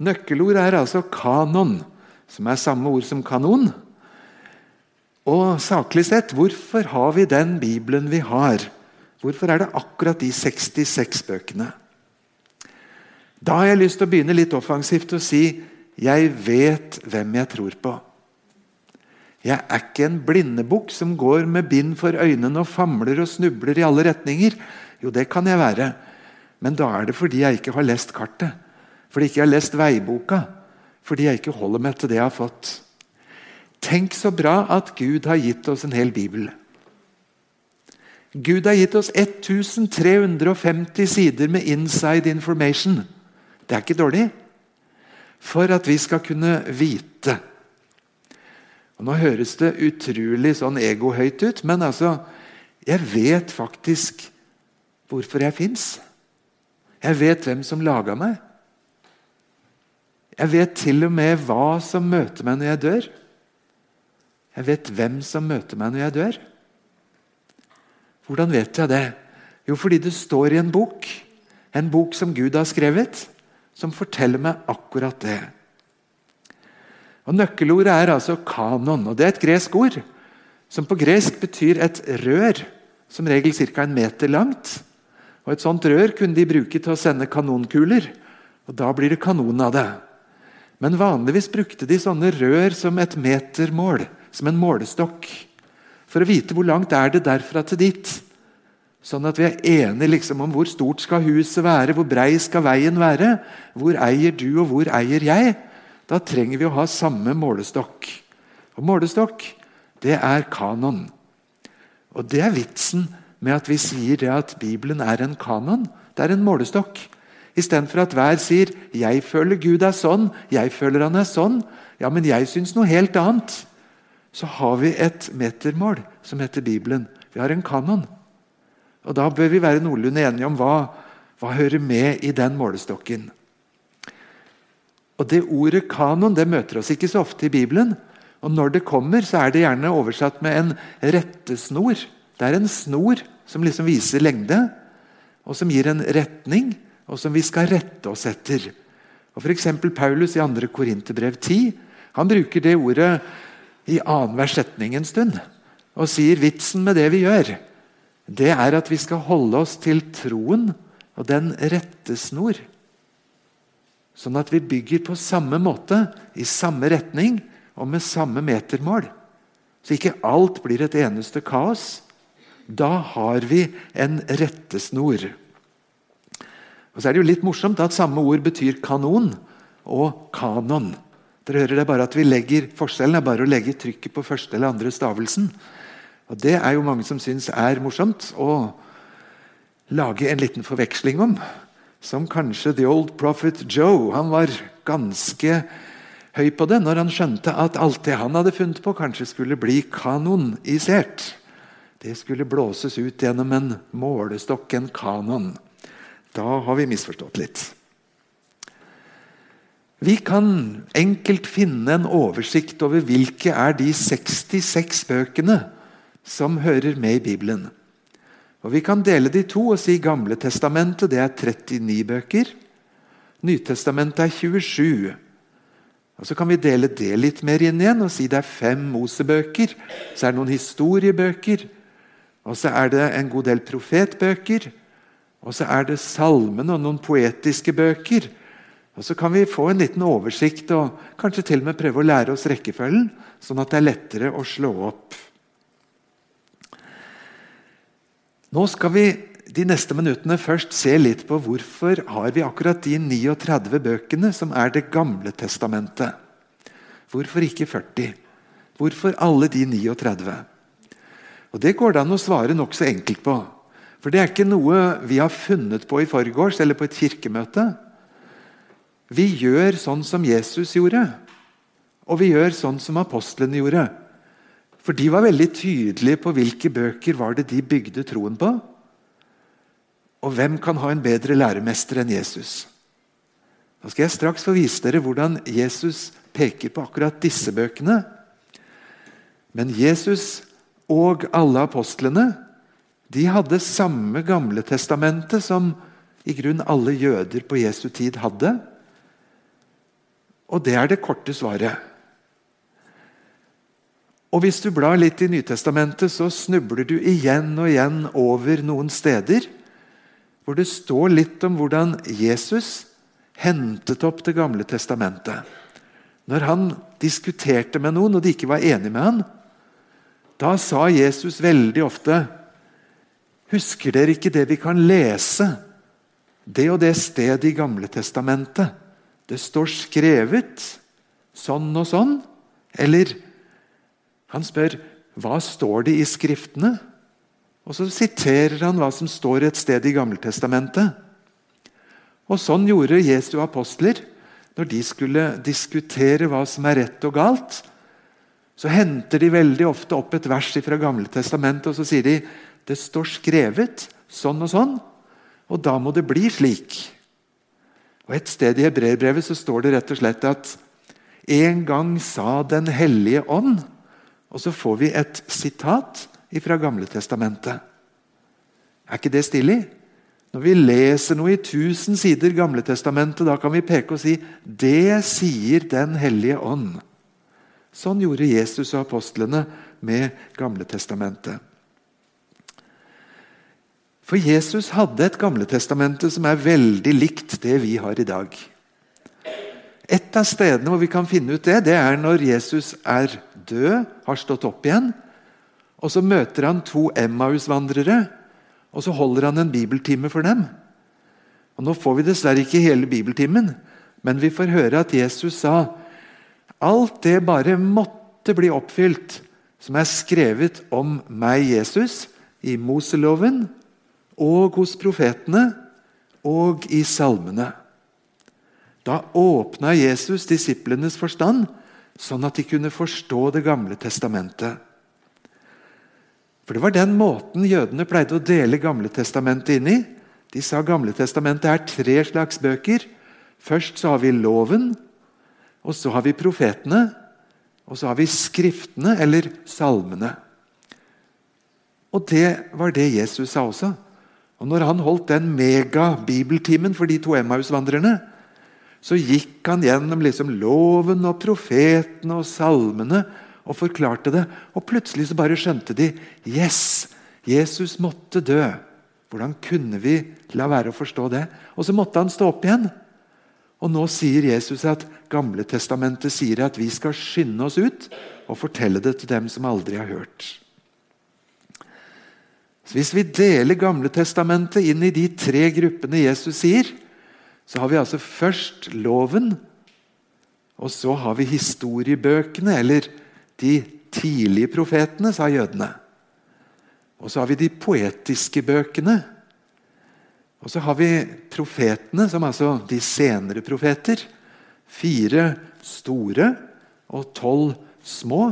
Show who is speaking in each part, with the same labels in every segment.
Speaker 1: Nøkkelord er altså kanon, som er samme ord som kanon. Og saklig sett, hvorfor har vi den Bibelen vi har? Hvorfor er det akkurat de 66 bøkene? Da har jeg lyst til å begynne litt offensivt og si jeg vet hvem jeg tror på. Jeg er ikke en blindebukk som går med bind for øynene og famler og snubler i alle retninger. Jo, det kan jeg være, men da er det fordi jeg ikke har lest kartet. Fordi jeg ikke har lest veiboka. Fordi jeg ikke holder meg til det jeg har fått. Tenk så bra at Gud har gitt oss en hel bibel. Gud har gitt oss 1350 sider med inside information. Det er ikke dårlig. For at vi skal kunne vite. Og Nå høres det utrolig sånn egohøyt ut, men altså Jeg vet faktisk hvorfor jeg fins. Jeg vet hvem som laga meg. Jeg vet til og med hva som møter meg når jeg dør. Jeg vet hvem som møter meg når jeg dør. Hvordan vet jeg det? Jo, fordi det står i en bok. En bok som Gud har skrevet, som forteller meg akkurat det. Og Nøkkelordet er altså kanon. og Det er et gresk ord som på gresk betyr et rør, som regel ca. en meter langt. Og Et sånt rør kunne de bruke til å sende kanonkuler. og Da blir det kanon av det. Men vanligvis brukte de sånne rør som et metermål, som en målestokk. For å vite hvor langt er det derfra til dit. Sånn at vi er enige liksom om hvor stort skal huset være, hvor brei skal veien være. Hvor eier du, og hvor eier jeg? Da trenger vi å ha samme målestokk. Og Målestokk, det er kanon. Og Det er vitsen med at vi sier det at Bibelen er en kanon. Det er en målestokk. Istedenfor at hver sier 'jeg føler Gud er sånn', 'jeg føler han er sånn', ja, men jeg syns noe helt annet. Så har vi et metermål som heter Bibelen. Vi har en kanon. Og Da bør vi være noenlunde enige om hva, hva hører med i den målestokken. Og Det ordet kanon det møter oss ikke så ofte i Bibelen. Og Når det kommer, så er det gjerne oversatt med en rettesnor. Det er en snor som liksom viser lengde, og som gir en retning og som vi skal rette oss etter. Og F.eks. Paulus i 2. Korinterbrev 10 han bruker det ordet i annenhver setning en stund. Og sier vitsen med det vi gjør, det er at vi skal holde oss til troen og den rettesnor. Sånn at vi bygger på samme måte, i samme retning og med samme metermål. Så ikke alt blir et eneste kaos. Da har vi en rettesnor. Og så er det jo litt morsomt at samme ord betyr kanon og kanon. Dere hører det bare at vi legger Forskjellen er bare å legge trykket på første eller andre stavelsen. Og Det er jo mange som syns er morsomt å lage en liten forveksling om. Som kanskje The Old Prophet Joe. Han var ganske høy på det når han skjønte at alt det han hadde funnet på, kanskje skulle bli kanonisert. Det skulle blåses ut gjennom en målestokk, en kanon. Da har vi misforstått litt. Vi kan enkelt finne en oversikt over hvilke er de 66 bøkene som hører med i Bibelen. Og Vi kan dele de to og si Gamle testamentet det er 39 bøker. Nytestamentet er 27. Og Så kan vi dele det litt mer inn igjen og si det er fem Mosebøker. Så er det noen historiebøker. Og så er det en god del profetbøker. Og så er det salmene og noen poetiske bøker. Og Så kan vi få en liten oversikt og kanskje til og med prøve å lære oss rekkefølgen, sånn at det er lettere å slå opp. Nå skal vi de neste minuttene først se litt på hvorfor har vi akkurat de 39 bøkene som er Det gamle testamentet. Hvorfor ikke 40? Hvorfor alle de 39? Og Det går det an å svare nokså enkelt på. For det er ikke noe vi har funnet på i forgårs eller på et kirkemøte. Vi gjør sånn som Jesus gjorde, og vi gjør sånn som apostlene gjorde. For de var veldig tydelige på hvilke bøker var det de bygde troen på. Og hvem kan ha en bedre læremester enn Jesus? Nå skal jeg straks få vise dere hvordan Jesus peker på akkurat disse bøkene. Men Jesus og alle apostlene de hadde samme Gamle testamentet som i grunn alle jøder på Jesu tid hadde. Og det er det korte svaret. Og Hvis du blar litt i Nytestamentet, så snubler du igjen og igjen over noen steder hvor det står litt om hvordan Jesus hentet opp Det gamle testamentet. Når han diskuterte med noen, og de ikke var enige med han, da sa Jesus veldig ofte Husker dere ikke det vi kan lese? Det og det stedet i Gamle testamentet. Det står skrevet sånn og sånn. Eller han spør hva står det i Skriftene? Og så siterer han hva som står et sted i Gammeltestamentet. Og Sånn gjorde Jesu apostler når de skulle diskutere hva som er rett og galt. Så henter de veldig ofte opp et vers fra Gamle Testamentet og så sier de det står skrevet sånn og sånn, og da må det bli slik. Og Et sted i Hebreerbrevet så står det rett og slett at en gang sa Den hellige ånd Og så får vi et sitat fra Gamletestamentet. Er ikke det stilig? Når vi leser noe i 1000 sider Gamletestamentet, da kan vi peke og si det sier Den hellige ånd. Sånn gjorde Jesus og apostlene med Gamletestamentet. For Jesus hadde et Gamletestamente som er veldig likt det vi har i dag. Et av stedene hvor vi kan finne ut det, det er når Jesus er død, har stått opp igjen. Og Så møter han to Emmaus-vandrere, og så holder han en bibeltime for dem. Og Nå får vi dessverre ikke hele bibeltimen, men vi får høre at Jesus sa alt det bare måtte bli oppfylt som er skrevet om meg, Jesus, i Moseloven og hos profetene og i salmene. Da åpna Jesus disiplenes forstand, sånn at de kunne forstå Det gamle testamentet. For Det var den måten jødene pleide å dele Gamle testamentet inn i. De sa Gamle testamentet er tre slags bøker. Først så har vi loven, og så har vi profetene, og så har vi skriftene, eller salmene. Og det var det Jesus sa også. Og når han holdt den megabibeltimen for de to Emmaus-vandrerne, så gikk han gjennom liksom loven og profetene og salmene og forklarte det. Og plutselig så bare skjønte de Yes! Jesus måtte dø. Hvordan kunne vi la være å forstå det? Og så måtte han stå opp igjen. Og nå sier Jesus at Gamle Testamentet sier at vi skal skynde oss ut og fortelle det til dem som aldri har hørt. Så Hvis vi deler Gamle Testamentet inn i de tre gruppene Jesus sier, så har vi altså først loven, og så har vi historiebøkene, eller de tidlige profetene, sa jødene. Og så har vi de poetiske bøkene. Og så har vi profetene, som altså de senere profeter. Fire store og tolv små.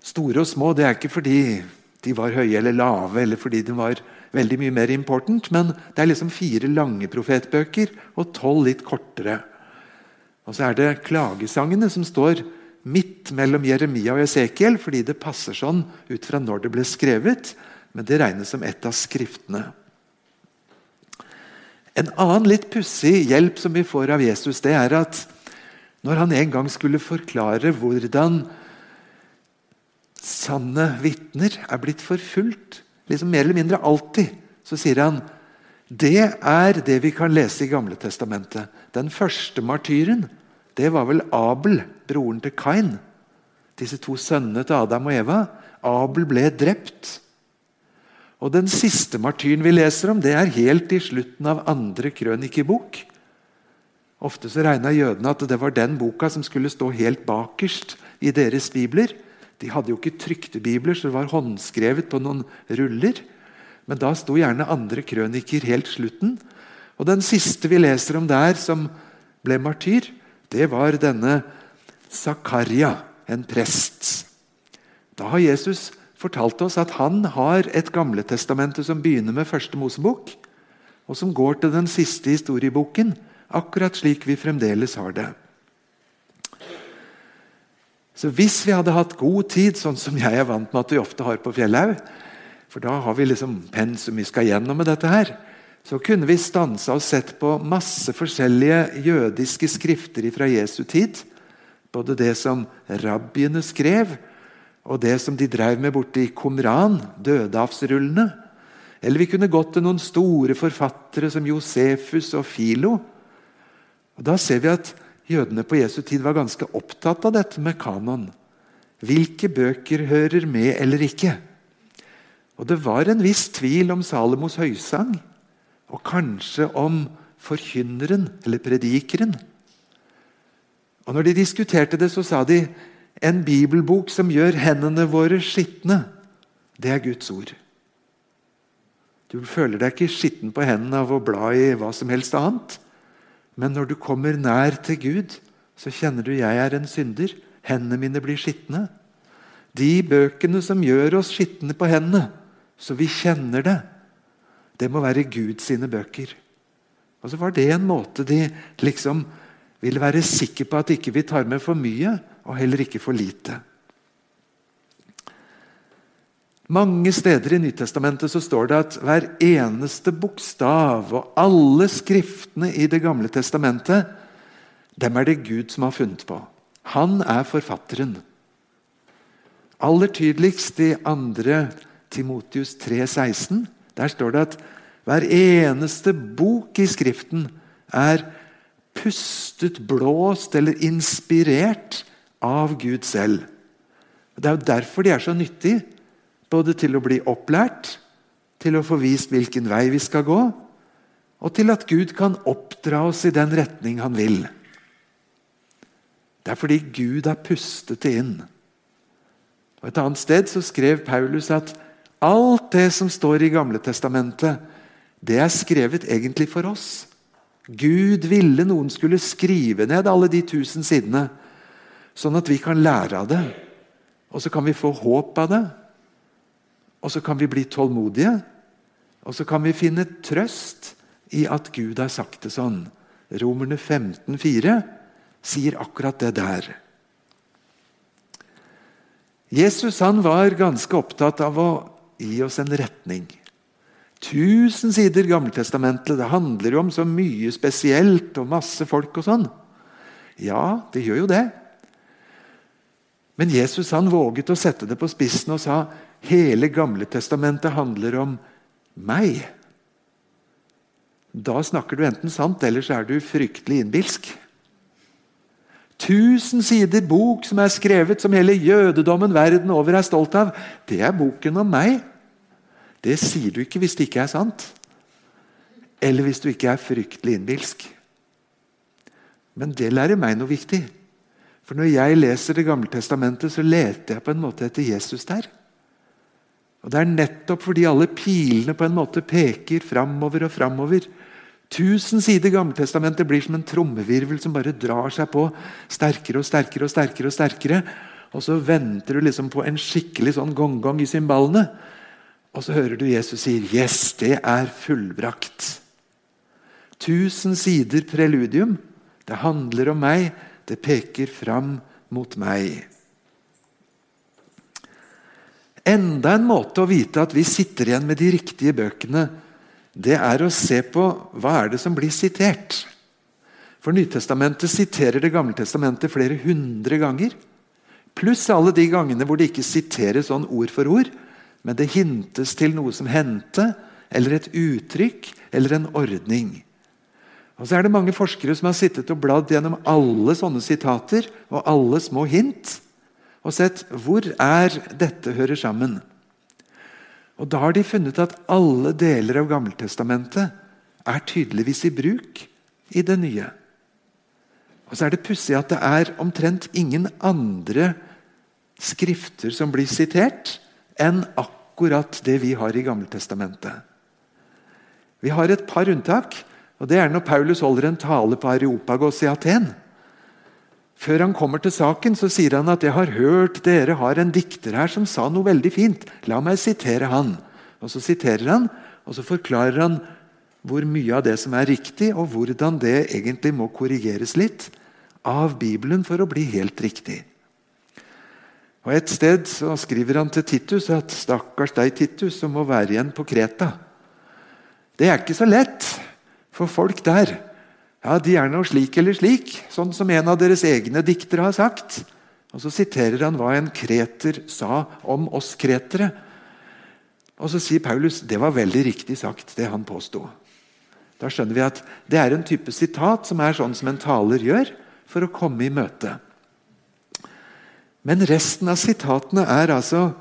Speaker 1: Store og små det er ikke fordi de var høye eller lave, eller fordi de var veldig mye mer important, men det er liksom fire lange profetbøker og tolv litt kortere. Og så er det klagesangene som står midt mellom Jeremia og Esekiel, fordi det passer sånn ut fra når det ble skrevet, men det regnes som et av skriftene. En annen litt pussig hjelp som vi får av Jesus, det er at når han en gang skulle forklare hvordan sanne vitner er blitt forfulgt, liksom mer eller mindre alltid, så sier han det er det vi kan lese i Gamle Testamentet. Den første martyren det var vel Abel, broren til Kain. Disse to sønnene til Adam og Eva. Abel ble drept. Og Den siste martyren vi leser om, det er helt i slutten av andre krønikebok. Ofte så regna jødene at det var den boka som skulle stå helt bakerst i deres bibler. De hadde jo ikke trykte bibler, så det var håndskrevet på noen ruller. Men da sto gjerne andre krøniker helt slutten. Og Den siste vi leser om der, som ble martyr, det var denne Zakaria, en prest. Da har Jesus fortalt oss at han har et Gamletestamentet som begynner med første Mosebok, og som går til den siste historieboken, akkurat slik vi fremdeles har det. Så Hvis vi hadde hatt god tid, sånn som jeg er vant med at vi ofte har på Fjellhaug For da har vi liksom pensum vi skal gjennom med dette her. så kunne vi stansa og sett på masse forskjellige jødiske skrifter fra Jesu tid. Både det som rabbiene skrev, og det som de drev med borte i Qumran, dødehavsrullene. Eller vi kunne gått til noen store forfattere som Josefus og Filo. Og Da ser vi at jødene på Jesu tid var ganske opptatt av dette med kanon. Hvilke bøker hører med eller ikke? Og Det var en viss tvil om Salomos høysang, og kanskje om forkynneren eller predikeren. Og Når de diskuterte det, så sa de en bibelbok som gjør hendene våre skitne, det er Guds ord. Du føler deg ikke skitten på hendene av å bla i hva som helst annet. Men når du kommer nær til Gud, så kjenner du jeg er en synder. Hendene mine blir skitne. De bøkene som gjør oss skitne på hendene, så vi kjenner det, det må være Guds sine bøker. Og så var det en måte de liksom ville være sikre på at ikke vi tar med for mye, og heller ikke for lite. Mange steder i Nytestamentet så står det at hver eneste bokstav og alle skriftene i Det gamle testamentet, dem er det Gud som har funnet på. Han er forfatteren. Aller tydeligst i 2. Timotius 3,16. Der står det at hver eneste bok i Skriften er pustet, blåst eller inspirert av Gud selv. Det er jo derfor de er så nyttige. Både til å bli opplært, til å få vist hvilken vei vi skal gå, og til at Gud kan oppdra oss i den retning han vil. Det er fordi Gud har pustet inn. Og Et annet sted så skrev Paulus at alt det som står i Gamle Testamentet, det er skrevet egentlig for oss. Gud ville noen skulle skrive ned alle de tusen sidene, sånn at vi kan lære av det. Og så kan vi få håp av det, og så kan vi bli tålmodige. Og så kan vi finne trøst i at Gud har sagt det sånn. Romerne 15, 15,4 sier akkurat det der. Jesus han var ganske opptatt av å gi oss en retning. Tusen sider Gammeltestamentet. Det handler jo om så mye spesielt og masse folk og sånn. Ja, det gjør jo det. Men Jesus han våget å sette det på spissen og sa Hele Gamle Testamentet handler om meg. Da snakker du enten sant, eller så er du fryktelig innbilsk. Tusen sider bok som er skrevet, som hele jødedommen verden over er stolt av, det er boken om meg. Det sier du ikke hvis det ikke er sant. Eller hvis du ikke er fryktelig innbilsk. Men det lærer meg noe viktig. For når jeg leser Det gamle testamentet, så leter jeg på en måte etter Jesus der. Og Det er nettopp fordi alle pilene på en måte peker framover og framover. Tusen sider Gammeltestamentet blir som en trommevirvel som bare drar seg på sterkere og sterkere. Og sterkere og sterkere. Og så venter du liksom på en skikkelig sånn gong-gong i cymbalene. Og så hører du Jesus sier 'Yes, det er fullbrakt'. Tusen sider preludium. Det handler om meg. Det peker fram mot meg. Enda en måte å vite at vi sitter igjen med de riktige bøkene, det er å se på hva er det som blir sitert. For Nytestamentet siterer Det gamle testamentet flere hundre ganger. Pluss alle de gangene hvor det ikke siteres sånn ord for ord, men det hintes til noe som hendte, eller et uttrykk, eller en ordning. Og så er det mange forskere som har sittet og bladd gjennom alle sånne sitater og alle små hint og sett hvor er dette hører sammen. Og Da har de funnet at alle deler av Gammeltestamentet er tydeligvis i bruk i det nye. Og så er det pussig at det er omtrent ingen andre skrifter som blir sitert, enn akkurat det vi har i Gammeltestamentet. Vi har et par unntak. og Det er når Paulus holder en tale på Areopagos i Aten. Før han kommer til saken, så sier han at 'jeg har hørt dere har en dikter her som sa noe veldig fint'. La meg sitere han. Og Så siterer han, og så forklarer han hvor mye av det som er riktig, og hvordan det egentlig må korrigeres litt av Bibelen for å bli helt riktig. Og Et sted så skriver han til Titus at 'stakkars deg, Titus, som må være igjen på Kreta'. Det er ikke så lett for folk der. Ja, De er nå slik eller slik, sånn som en av deres egne diktere har sagt. Og Så siterer han hva en kreter sa om oss kretere. Og Så sier Paulus det var veldig riktig sagt, det han påsto. Da skjønner vi at det er en type sitat som er sånn som en taler gjør for å komme i møte. Men resten av sitatene er altså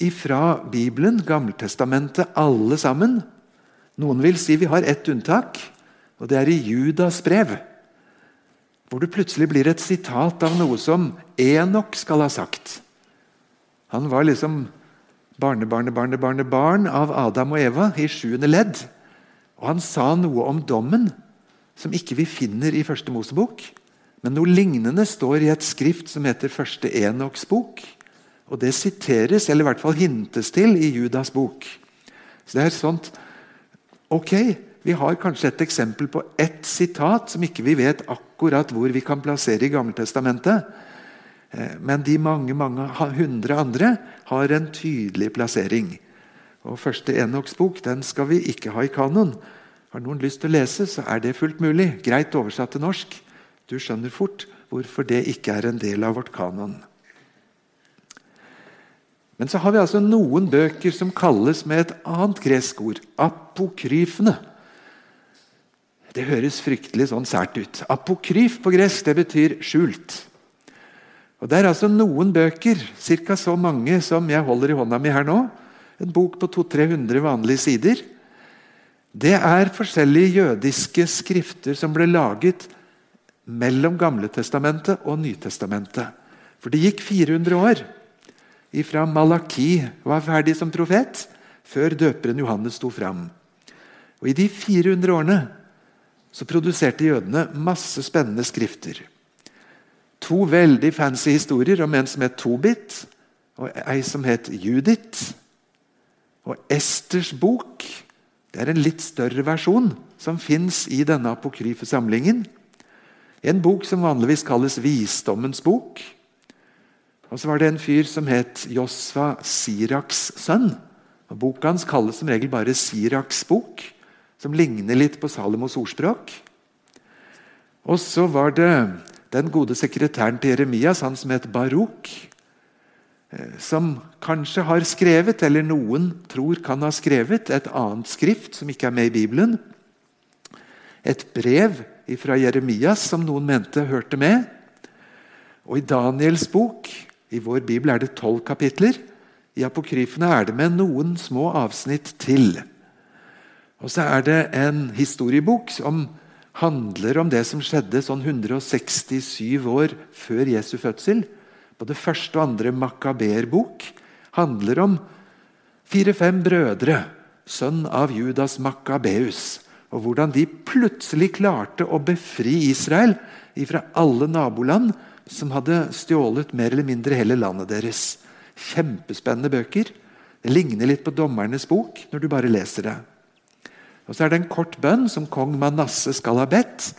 Speaker 1: ifra Bibelen, Gammeltestamentet, alle sammen. Noen vil si vi har ett unntak, og det er i Judas brev. Hvor det plutselig blir et sitat av noe som Enok skal ha sagt. Han var liksom barnebarnebarnebarnebarn av Adam og Eva i sjuende ledd. Og han sa noe om dommen som ikke vi finner i Første Mosebok. Men noe lignende står i et skrift som heter Første Enoks bok. Og det siteres, eller i hvert fall hintes til, i Judas bok. Så det er sånt Ok, vi har kanskje et eksempel på ett sitat som ikke vi vet akkurat hvor vi kan plassere i Gammeltestamentet. Eh, men de mange mange hundre andre har en tydelig plassering. Og Første Enoks bok den skal vi ikke ha i kanon. Har noen lyst til å lese, så er det fullt mulig. Greit oversatt til norsk. Du skjønner fort hvorfor det ikke er en del av vårt kanon. Men så har vi altså noen bøker som kalles med et annet gresk ord apokryfene. Det høres fryktelig sånn sært ut. Apokryf på gresk det betyr skjult. Og Det er altså noen bøker, ca. så mange som jeg holder i hånda mi her nå. En bok på 200-300 vanlige sider. Det er forskjellige jødiske skrifter som ble laget mellom Gamletestamentet og Nytestamentet. For det gikk 400 år ifra Malaki var ferdig som profet, før døperen Johannes sto fram. Og I de 400 årene så produserte jødene masse spennende skrifter. To veldig fancy historier om en som het Tobit, og ei som het Judith. Og Esters bok det er en litt større versjon som fins i denne apokryfe samlingen. En bok som vanligvis kalles Visdommens bok. Og så var det en fyr som het Josfa Siraks sønn. Og Boka hans kalles som regel bare Siraks bok, som ligner litt på Salomos ordspråk. Og så var det den gode sekretæren til Jeremias, han som het Baruk, eh, som kanskje har skrevet, eller noen tror kan ha skrevet, et annet skrift som ikke er med i Bibelen. Et brev fra Jeremias som noen mente hørte med. Og i Daniels bok, i vår bibel er det tolv kapitler. I apokryfene er det med noen små avsnitt til. Og så er det en historiebok som handler om det som skjedde sånn 167 år før Jesu fødsel. Både første og andre Makaber-bok handler om fire-fem brødre, sønn av Judas Makabeus og hvordan de plutselig klarte å befri Israel fra alle naboland som hadde stjålet mer eller mindre hele landet deres. Kjempespennende bøker. Det ligner litt på Dommernes bok når du bare leser det. Og Så er det en kort bønn som kong Manasseh skal ha bedt.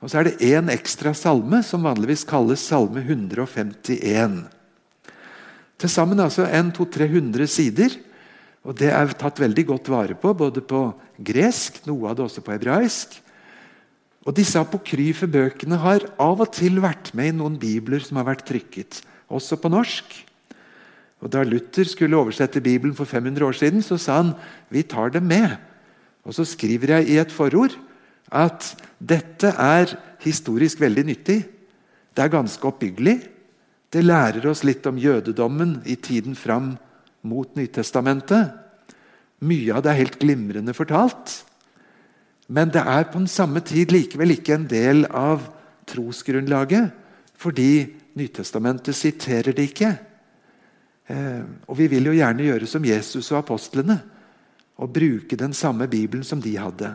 Speaker 1: Og så er det én ekstra salme, som vanligvis kalles salme 151. Til sammen altså en 200-300 sider og Det er tatt veldig godt vare på, både på gresk, noe av det også på hebraisk. Og Disse apokryfe bøkene har av og til vært med i noen bibler som har vært trykket, også på norsk. Og Da Luther skulle oversette Bibelen for 500 år siden, så sa han vi tar dem med. Og Så skriver jeg i et forord at dette er historisk veldig nyttig. Det er ganske oppbyggelig. Det lærer oss litt om jødedommen i tiden fram mot Nytestamentet. Mye av det er helt glimrende fortalt. Men det er på den samme tid likevel ikke en del av trosgrunnlaget, fordi Nytestamentet siterer det ikke. Eh, og Vi vil jo gjerne gjøre som Jesus og apostlene og bruke den samme Bibelen som de hadde.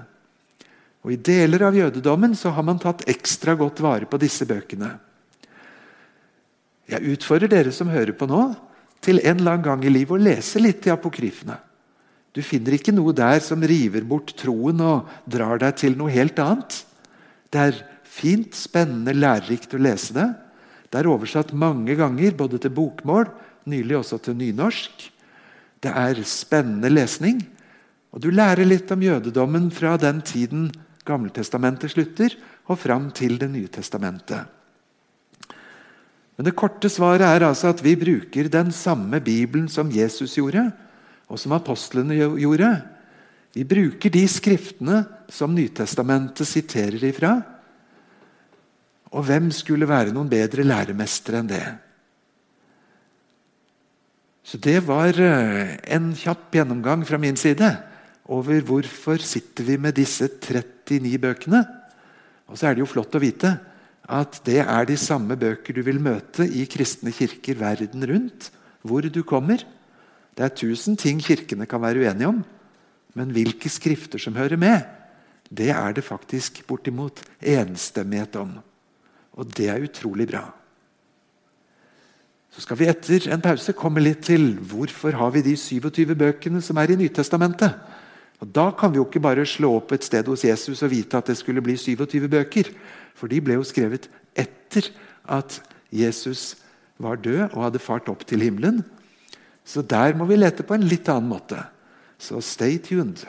Speaker 1: Og I deler av jødedommen så har man tatt ekstra godt vare på disse bøkene. Jeg utfordrer dere som hører på nå, til en eller annen gang i livet å lese litt i apokryfene. Du finner ikke noe der som river bort troen og drar deg til noe helt annet. Det er fint, spennende, lærerikt å lese det. Det er oversatt mange ganger, både til bokmål, nylig også til nynorsk. Det er spennende lesning. Og Du lærer litt om jødedommen fra den tiden Gammeltestamentet slutter, og fram til Det nye testamentet. Men det korte svaret er altså at vi bruker den samme Bibelen som Jesus gjorde, og som apostlene gjorde. Vi bruker de skriftene som Nytestamentet siterer ifra. Og hvem skulle være noen bedre læremester enn det? Så det var eh, en kjapp gjennomgang fra min side over hvorfor sitter vi med disse 39 bøkene. Og så er det jo flott å vite at det er de samme bøker du vil møte i kristne kirker verden rundt, hvor du kommer. Det er tusen ting kirkene kan være uenige om, men hvilke skrifter som hører med, det er det faktisk bortimot enstemmighet om. Og det er utrolig bra. Så skal vi etter en pause komme litt til hvorfor har vi de 27 bøkene som er i Nytestamentet. Og Da kan vi jo ikke bare slå opp et sted hos Jesus og vite at det skulle bli 27 bøker. For de ble jo skrevet etter at Jesus var død og hadde fart opp til himmelen. Så der må vi lete på en litt annen måte. Så stay tuned.